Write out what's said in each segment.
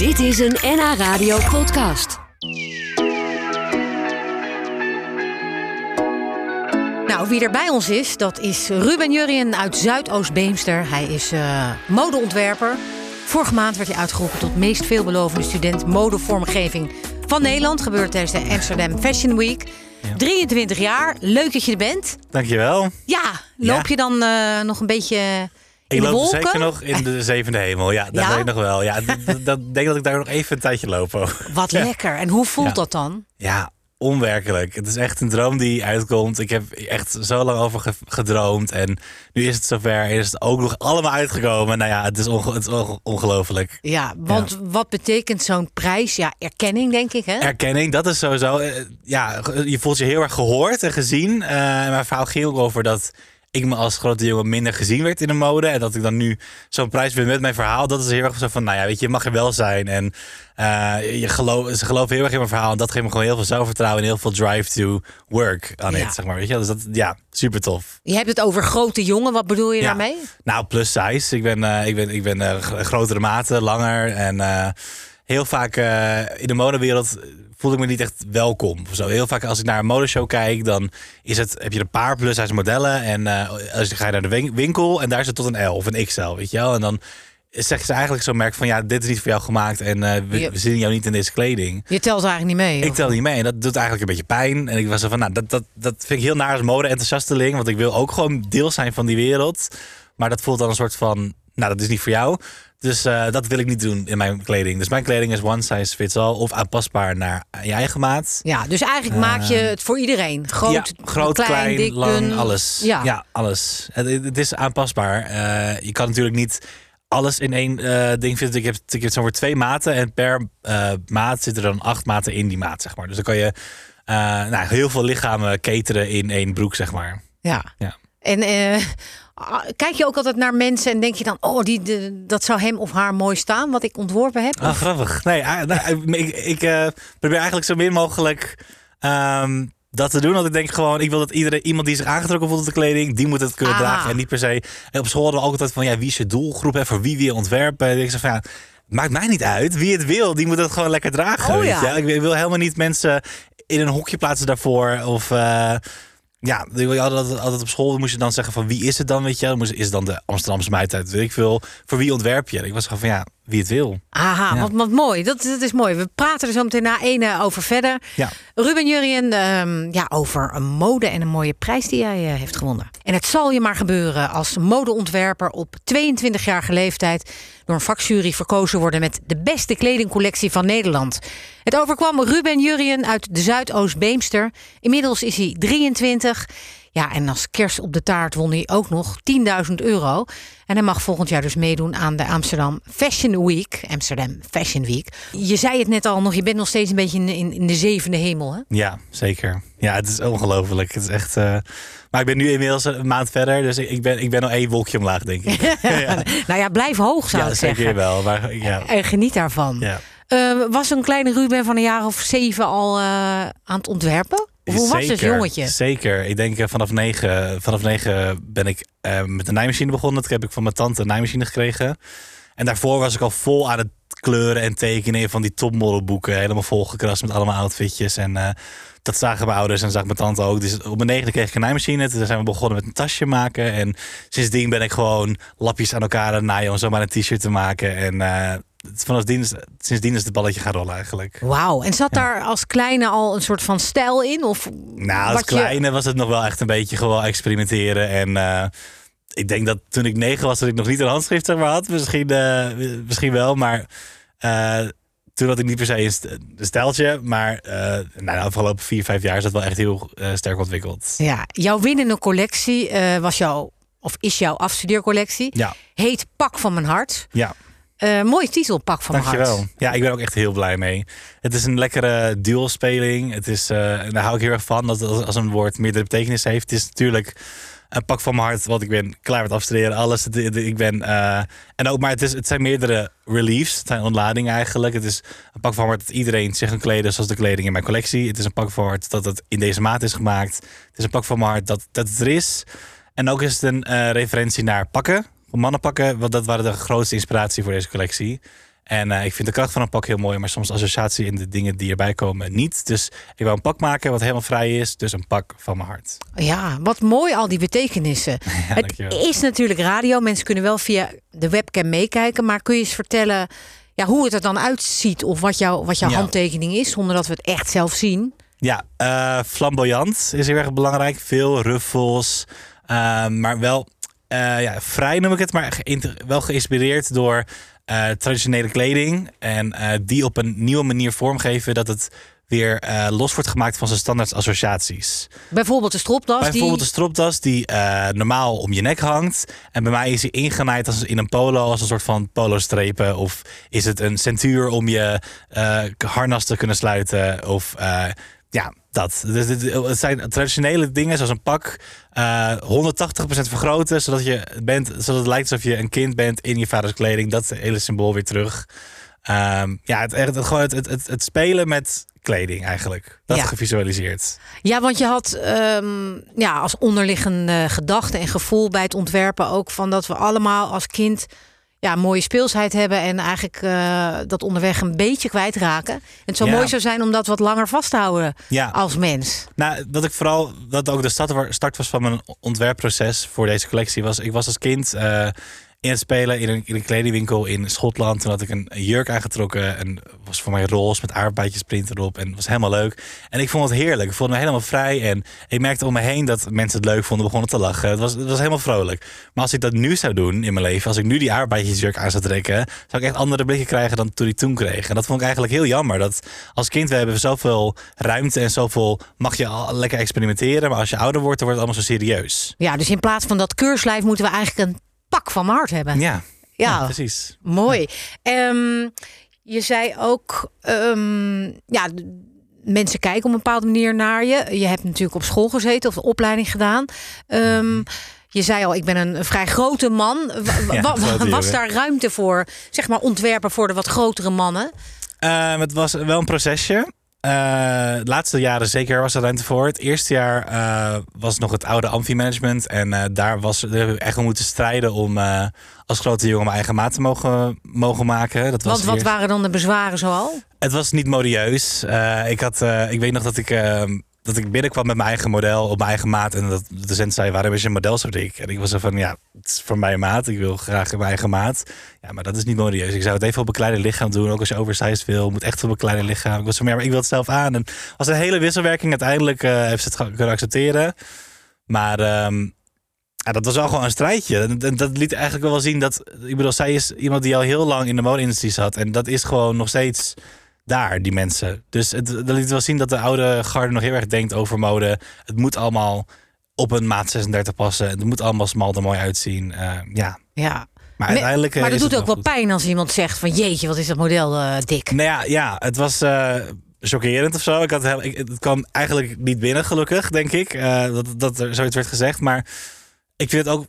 Dit is een NH Radio podcast. Nou, wie er bij ons is, dat is Ruben Jurien uit Zuidoost-Beemster. Hij is eh, modeontwerper. Vorige maand werd hij uitgeroepen tot meest veelbelovende student modevormgeving van Nederland. Gebeurt tijdens de Amsterdam Fashion Week. 23 jaar, leuk dat je er bent. Dankjewel. Ja, loop Ja. je dan eh, nog een beetje Ik loop wolken? zeker nog in de zevende hemel. Ja, dat Ja? weet ik nog wel. Ja, dat, denk dat ik daar nog even een tijdje loop. Wat Ja. lekker. En hoe voelt Ja. dat dan? Ja, onwerkelijk. Het is echt een droom die uitkomt. Ik heb echt zo lang over ge- gedroomd. En nu is het zover. Is het ook nog allemaal uitgekomen. Nou ja, het is, onge- het is onge- ongelooflijk. Ja, want wat betekent zo'n prijs? Ja, erkenning denk ik, hè? Erkenning, dat is sowieso. eh, Ja, je voelt je heel erg gehoord en gezien. Eh, mijn verhaal ging ook over dat ik me als grote jongen minder gezien werd in de mode. En dat ik dan nu zo'n prijs win met mijn verhaal. Dat is heel erg zo van, nou ja, weet je, je mag er wel zijn. En eh, je geloof, ze geloven heel erg in mijn verhaal. En dat geeft me gewoon heel veel zelfvertrouwen en heel veel drive to work aan Ja. it, zeg maar. Weet je? Dus dat, ja, super tof. Je hebt het over grote jongen. Wat bedoel je Ja. daarmee? Nou, plus size. Ik ben, eh, ik ben, ik ben eh, grotere maten, langer. En heel vaak eh, in de modewereld voel ik me niet echt welkom. Zo. Heel vaak als ik naar een modeshow kijk, dan is het, heb je een paar plus modellen. En eh, als je ga je naar de win- winkel en daar is het tot een L of een XL, weet je wel. En dan zeggen ze eigenlijk zo'n merk van ja, dit is niet voor jou gemaakt en eh, we, zien jou niet in deze kleding. Je telt eigenlijk niet mee. Ik tel niet mee en dat doet eigenlijk een beetje pijn. En ik was zo van, nou, dat, dat, dat vind ik heel naar als mode-enthousiasteling. Want ik wil ook gewoon deel zijn van die wereld. Maar dat voelt dan een soort van, nou, dat is niet voor jou. Dus eh, dat wil ik niet doen in mijn kleding. Dus mijn kleding is one size fits all of aanpasbaar naar je eigen maat. Ja, dus eigenlijk maak je het voor iedereen. Groot, ja, groot, klein, dik, lang, alles. Ja. Ja, alles. Het, het is aanpasbaar. Eh, je kan natuurlijk niet alles in één eh, ding vinden. Ik heb, ik heb zo voor twee maten en per maat zitten er dan acht maten in die maat, zeg maar. Dus dan kan je nou, heel veel lichamen cateren in één broek, zeg maar. Ja. Ja. En eh, ah, kijk je ook altijd naar mensen en denk je dan, oh, die, de- dat zou hem of haar mooi staan, wat ik ontworpen heb? Ah, grappig. Nee, ah, nou, ik, ik eh, probeer eigenlijk zo min mogelijk ehm, dat te doen. Want ik denk gewoon, ik wil dat iedereen, iemand die zich aangetrokken voelt op de kleding, die moet het kunnen Ah. dragen. En niet per se. En op school hadden we ook altijd van, ja, wie is je doelgroep? Hè, voor wie wil je ontwerpen? En ik zeg van, ja, maakt mij niet uit. Wie het wil, die moet het gewoon lekker dragen. Oh, ja. Ik, wil- ik wil helemaal niet mensen in een hokje plaatsen daarvoor. Of... eh, ja, je altijd, altijd op school moest je dan zeggen van wie is het dan, weet je? Is het dan de Amsterdamse meid uit, weet ik veel. Voor wie ontwerp je? Ik was gewoon van ja, wie het wil. Aha, Ja. wat, wat mooi. Dat, dat is mooi. We praten er zo meteen na ene over verder. Ja. Ruben Jurien, ehm, ja, over een mode en een mooie prijs die jij eh, heeft gewonnen. En het zal je maar gebeuren als modeontwerper op 22-jarige leeftijd door een vakjury verkozen worden met de beste kledingcollectie van Nederland. Het overkwam Ruben Jurien uit de Zuidoost-Beemster. Inmiddels is hij 23. Ja, en als kerst op de taart won hij ook nog 10.000 euro. En hij mag volgend jaar dus meedoen aan de Amsterdam Fashion Week. Amsterdam Fashion Week. Je zei het net al nog, je bent nog steeds een beetje in, in, de zevende hemel. Hè? Ja, zeker. Ja, het is ongelooflijk. Het is echt. eh, Maar ik ben nu inmiddels een maand verder, dus ik ben, ik ben al één wolkje omlaag, denk ik. ja, Nou ja, blijf hoog zou ja ik zeker zeggen. wel. Maar, ja. En geniet daarvan. Ja. Eh, was een kleine Ruben van een jaar of zeven al eh, aan het ontwerpen? Hoe was het jongetje? Zeker. Ik denk eh, vanaf negen, vanaf negen ben ik eh, met de naaimachine begonnen. Toen heb ik van mijn tante een naaimachine gekregen. En daarvoor was ik al vol aan het kleuren en tekenen van die topmodelboeken. Helemaal volgekrast met allemaal outfitjes. En eh, dat zagen mijn ouders en zag mijn tante ook. Dus op mijn negende kreeg ik een naaimachine. Toen zijn we begonnen met een tasje maken. En sindsdien ben ik gewoon lapjes aan elkaar aan naaien om zomaar een t-shirt te maken. En vanaf sindsdien is het balletje gaan rollen eigenlijk. Wauw. En zat daar als kleine al een soort van stijl in? Of Nou, als je- kleine was het nog wel echt een beetje gewoon experimenteren. En eh, ik denk dat toen ik negen was, dat ik nog niet een handschrift zeg maar, had. Misschien, eh, misschien wel, maar eh, toen had ik niet per se een st- een stijltje. Maar eh, nou, de afgelopen vier, vijf jaar is dat wel echt heel sterk ontwikkeld. Ja, jouw winnende collectie was jouw, of is jouw afstudeercollectie. Ja, Heet Pak van mijn hart. ja. Eh, mooie titel, Pak van mijn hart. Dankjewel. Ja, ik ben ook echt heel blij mee. Het is een lekkere dualspeling. Het is, eh, en daar hou ik heel erg van, dat als een woord meerdere betekenis heeft. Het is natuurlijk een pak van mijn hart, want ik ben klaar met afstuderen, alles. Ik ben, eh, en ook, maar het, is, het zijn meerdere reliefs, het zijn ontladingen eigenlijk. Het is een pak van mijn hart dat iedereen zich kan kleden zoals de kleding in mijn collectie. Het is een pak van mijn hart dat het in deze maat is gemaakt. Het is een pak van mijn hart dat, dat het er is. En ook is het een eh, referentie naar pakken, mannenpakken, want dat waren de grootste inspiratie voor deze collectie. En eh, ik vind de kracht van een pak heel mooi, maar soms associatie in de dingen die erbij komen niet. Dus ik wou een pak maken wat helemaal vrij is. Dus een pak van mijn hart. Ja, wat mooi al die betekenissen. het dankjewel. is natuurlijk radio. Mensen kunnen wel via de webcam meekijken. Maar kun je eens vertellen ja, hoe het er dan uitziet? Of wat, jouw wat jouw Ja. handtekening is, zonder dat we het echt zelf zien? Ja, eh, flamboyant is heel erg belangrijk. Veel ruffels, eh, maar wel eh, ja, vrij noem ik het, maar wel geïnspireerd door eh, traditionele kleding. En eh, die op een nieuwe manier vormgeven dat het weer los wordt gemaakt van zijn standaard associaties. Bijvoorbeeld de stropdas. Bijvoorbeeld die... de stropdas die normaal om je nek hangt. En bij mij is hij ingenaaid als in een polo, als een soort van polo-strepen. Of is het een centuur om je harnas te kunnen sluiten. Of ja, dat. Dus het zijn traditionele dingen zoals een pak. eh 180% vergroten, zodat, je bent, zodat het lijkt alsof je een kind bent in je vaders kleding. Dat is het hele symbool weer terug. Ehm, ja, het, het, het, het, het, spelen met kleding eigenlijk. Dat Ja. gevisualiseerd. Ja, want je had ehm, ja, als onderliggende gedachte en gevoel bij het ontwerpen ook van dat we allemaal als kind ja, mooie speelsheid hebben en eigenlijk eh, dat onderweg een beetje kwijtraken. En het zou Ja. mooi zou zijn om dat wat langer vast te houden Ja. als mens. Nou, dat ik vooral, dat ook de start was van mijn ontwerpproces voor deze collectie was. Ik was als kind eh, in het spelen in een, in een kledingwinkel in Schotland. Toen had ik een, jurk aangetrokken en was voor mij roze met aardbeidjesprint erop. En was helemaal leuk. En ik vond het heerlijk. Ik voelde me helemaal vrij. En ik merkte om me heen dat mensen het leuk vonden, begonnen te lachen. Het was, het was helemaal vrolijk. Maar als ik dat nu zou doen in mijn leven, als ik nu die aardbeidjesjurk aan zou trekken, zou ik echt andere blikken krijgen dan toen ik toen kreeg. En dat vond ik eigenlijk heel jammer. Dat als kind, we hebben zoveel ruimte en zoveel, mag je al lekker experimenteren. Maar als je ouder wordt, dan wordt het allemaal zo serieus. Ja, dus in plaats van dat keurslijf moeten we eigenlijk een pak van mijn hart hebben. Ja, Ja. ja, precies. Mooi. Ehm, je zei ook, ehm, ja, mensen kijken op een bepaalde manier naar je. Je hebt natuurlijk op school gezeten of de opleiding gedaan. Ehm, je zei al, ik ben een vrij grote man. Ja, was daar ruimte voor, zeg maar, ontwerpen voor de wat grotere mannen? Ehm, het was wel een procesje. Eh, de laatste jaren zeker was er ruimte voor. Het eerste jaar eh, was nog het oude Amfi-management. En eh, daar, was, we echt moeten strijden om als grote jongen mijn eigen maat te mogen, mogen maken. Dat was Want wat eerst- waren dan de bezwaren zoal? Het was niet modieus. Ik, had, ik weet nog dat ik, eh, dat ik binnenkwam met mijn eigen model op mijn eigen maat. En dat de docent zei, waarom is je model zo dik? En ik was zo van, ja, het voor mijn maat. Ik wil graag mijn eigen maat. Ja, maar dat is niet modieus. Ik zou het even op een kleiner lichaam doen. Ook als je oversized wil, moet echt op een kleiner lichaam. Ik was van, ja, maar ik wil het zelf aan. En was een hele wisselwerking. Uiteindelijk eh, heeft ze het kunnen accepteren. Maar... ehm, dat was wel gewoon een strijdje. En dat, dat liet eigenlijk wel zien dat... Ik bedoel, zij is iemand die al heel lang in de mode-industrie zat. En dat is gewoon nog steeds daar, die mensen. Dus het, dat liet wel zien dat de oude garde nog heel erg denkt over mode. Het moet allemaal op een maat 36 passen. Het moet allemaal smal er mooi uitzien. Eh, ja, Ja. maar uiteindelijk... eh, Maar dat doet ook wel goed. pijn als iemand zegt van jeetje, wat is dat model eh, dik. Nou ja, ja het was eh chockerend of zo. Ik had heel, ik, het kwam eigenlijk niet binnen, gelukkig, denk ik. dat, dat er zoiets werd gezegd. Maar ik vind het ook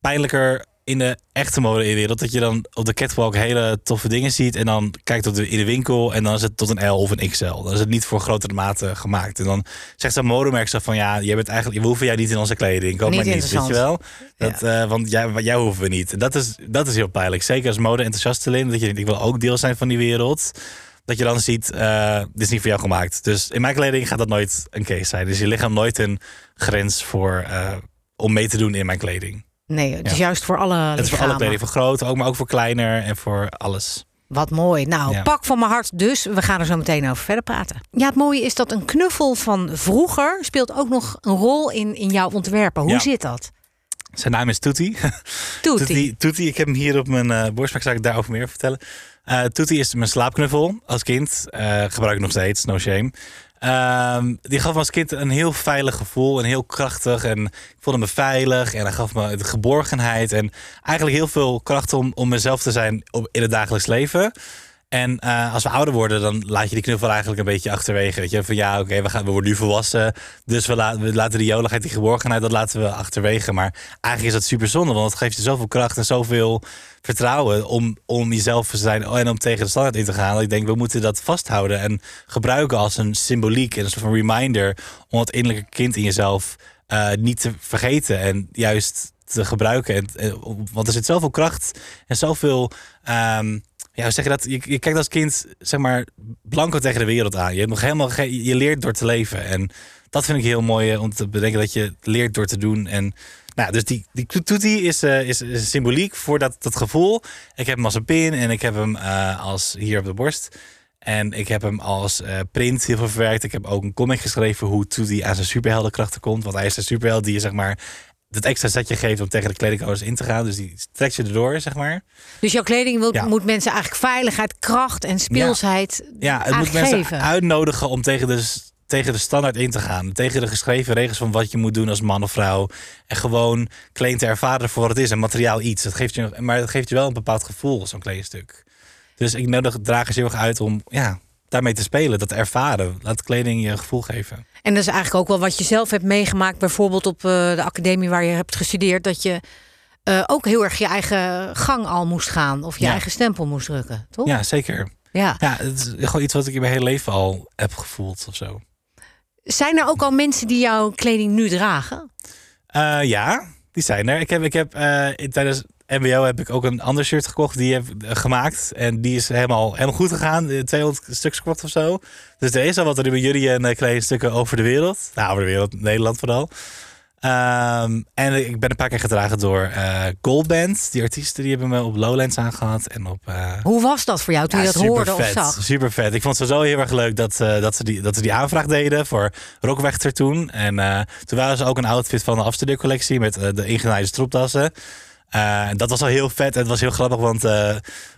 pijnlijker in de echte mode-wereld. Dat je dan op de catwalk hele toffe dingen ziet. En dan kijkt op de, in de winkel. En dan is het tot een L of een XL. Dan is het niet voor grotere maten gemaakt. En dan zegt zo'n modemerk zo van... Ja, je bent eigenlijk, we hoeven jij niet in onze kleding. Koop Niet maar niet, weet je wel. Dat, eh, want jij, jij hoeven we niet. Dat is, dat is heel pijnlijk. Zeker als mode-enthousiastelin. Dat je denkt, ik wil ook deel zijn van die wereld. Dat je dan ziet, eh, dit is niet voor jou gemaakt. Dus in mijn kleding gaat dat nooit een case zijn. Dus je lichaam nooit een grens voor... eh, om mee te doen in mijn kleding. Nee, het is Ja. juist voor alle Het is voor alle kleding, voor groot, ook, maar ook voor kleiner en voor alles. Wat mooi. Nou, Ja. pak van mijn hart dus. We gaan er zo meteen over verder praten. Ja, het mooie is dat een knuffel van vroeger speelt ook nog een rol in, in jouw ontwerpen. Hoe Ja. zit dat? Zijn naam is Toetie. Toetie. Ik heb hem hier op mijn borst, maar ik zal ik daarover meer vertellen. Toetie is mijn slaapknuffel als kind. Eh, gebruik ik nog steeds, no shame. Ehm, die gaf me als kind een heel veilig gevoel en heel krachtig. En ik voelde me veilig en hij gaf me de geborgenheid. En eigenlijk heel veel kracht om, om mezelf te zijn op, in het dagelijks leven. En eh, als we ouder worden, dan laat je die knuffel eigenlijk een beetje achterwege. Weet je, van ja, oké, we we worden nu volwassen. Dus we, la- we laten die joligheid, die geborgenheid, dat laten we achterwege. Maar eigenlijk is dat super zonde, want het geeft je zoveel kracht en zoveel vertrouwen om, om jezelf te zijn en om tegen de standaard in te gaan. Dat ik denk, we moeten dat vasthouden en gebruiken als een symboliek en een soort van reminder om het innerlijke kind in jezelf eh, niet te vergeten en juist te gebruiken. En, en- want er zit zoveel kracht en zoveel ehm, ja, zeg je dat? Je, je kijkt als kind, zeg maar, blanco tegen de wereld aan. Je hebt nog helemaal geen, je leert door te leven. En dat vind ik heel mooi eh, om te bedenken dat je leert door te doen. En nou, dus die, die toetie is, eh, is, is symboliek voor dat, dat gevoel. Ik heb hem als een pin en ik heb hem eh, als hier op de borst. En ik heb hem als eh, print heel veel verwerkt. Ik heb ook een comic geschreven hoe Toetie aan zijn superheldenkrachten komt. Want hij is een superheld die je zeg maar het extra setje geeft om tegen de kledingcodes in te gaan. Dus die trekt je erdoor, zeg maar. Dus jouw kleding wil, Ja. moet mensen eigenlijk veiligheid, kracht en speelsheid Ja, het moet mensen geven. uitnodigen om tegen de, tegen de standaard in te gaan. Tegen de geschreven regels van wat je moet doen als man of vrouw. En gewoon kleding te ervaren voor wat het is. Een materiaal iets. Dat geeft je, maar dat geeft je wel een bepaald gevoel, zo'n kledingstuk. Dus ik nodig dragers heel erg uit om ja, daarmee te spelen. Dat ervaren. Laat kleding je een gevoel geven. En dat is eigenlijk ook wel wat je zelf hebt meegemaakt, bijvoorbeeld op eh, de academie waar je hebt gestudeerd, dat je eh, ook heel erg je eigen gang al moest gaan of je Ja. eigen stempel moest drukken, toch? Ja, zeker. Ja. Ja, het is gewoon iets wat ik in mijn hele leven al heb gevoeld of zo. Zijn er ook al mensen die jouw kleding nu dragen? Eh, ja, die zijn er. Ik heb, ik heb in- tijdens MBO heb ik ook een ander shirt gekocht. Die heb ik gemaakt. En die is helemaal, helemaal goed gegaan. Eh, 200 stuks verkocht of zo. Dus er is al wat er bij jullie en uh, kledingstukken over de wereld. Nou, over de wereld, Nederland vooral. Ehm, en ik ben een paar keer gedragen door eh Goldband. Die artiesten die hebben me op Lowlands aangehad. En op... eh, Hoe was dat voor jou toen ja, je dat hoorde of zag? Super vet. Ik vond het zo heel erg leuk dat, eh, dat, ze die, dat ze die aanvraag deden voor Rockwechter toen. En eh, toen waren ze ook een outfit van de afstudeercollectie met eh, de ingenaaide stropdassen. Eh, dat was al heel vet. En het was heel grappig, want eh,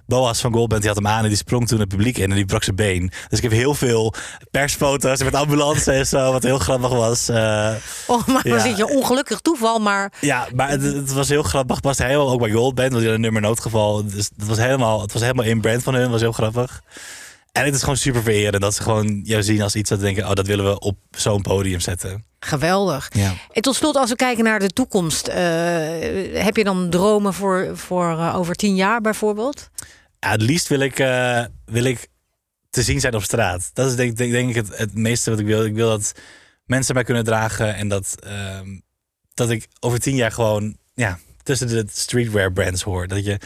Boas van Goldband die had hem aan en die sprong toen het publiek in en die brak zijn been. Dus ik heb heel veel persfoto's met ambulance en zo, wat heel grappig was. Eh, Oh, maar Ja. zit je ongelukkig toeval, maar ja, maar het, het was heel grappig. Past helemaal ook bij Goldband, want die had een nummer noodgeval. Dus het was helemaal, het was helemaal in brand van hun. was heel grappig. En het is gewoon super vereren dat ze gewoon jou zien als iets dat denken, oh, dat willen we op zo'n podium zetten. Geweldig. Ja. En tot slot, als we kijken naar de toekomst, eh, heb je dan dromen voor, voor eh, over tien jaar bijvoorbeeld? Ja, het liefst wil ik, eh, wil ik te zien zijn op straat. Dat is denk, denk, denk ik het, het meeste wat ik wil. Ik wil dat mensen mij kunnen dragen en dat, ehm, dat ik over tien jaar gewoon ja, tussen de streetwear brands hoor. Dat je,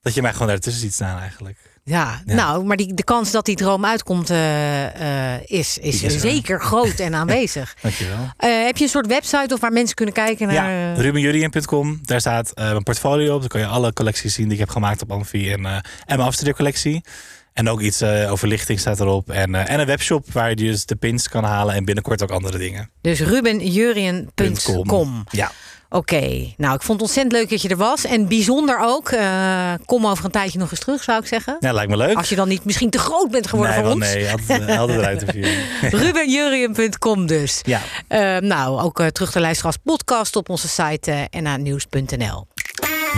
dat je mij gewoon daartussen ziet staan eigenlijk. Ja, Ja. nou, maar die, de kans dat die droom uitkomt eh, eh, is, is, er. zeker groot en aanwezig. Dankjewel. Eh, heb je een soort website of waar mensen kunnen kijken naar... Ja, rubenjurien.com. Daar staat mijn portfolio op. Dan kan je alle collecties zien die ik heb gemaakt op Amfi en, en mijn afstudeercollectie. En ook iets eh, over lichting staat erop. En, en een webshop waar je dus de pins kan halen en binnenkort ook andere dingen. Dus rubenjurien.com. Ja, Oké, nou, ik vond het ontzettend leuk dat je er was. En bijzonder ook. eh, kom over een tijdje nog eens terug, zou ik zeggen. ja lijkt me leuk. Als je dan niet misschien te groot bent geworden nee, voor ons. nee, altijd, eh, altijd eruit te vieren. Rubenjurien.com dus. Ja, Eh, nou, ook eh, terug te luisteren als podcast op onze site uh, nhnieuws.nl.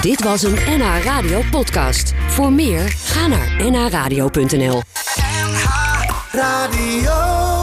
Dit was een NH Radio podcast. Voor meer, ga naar nhradio.nl. Radio.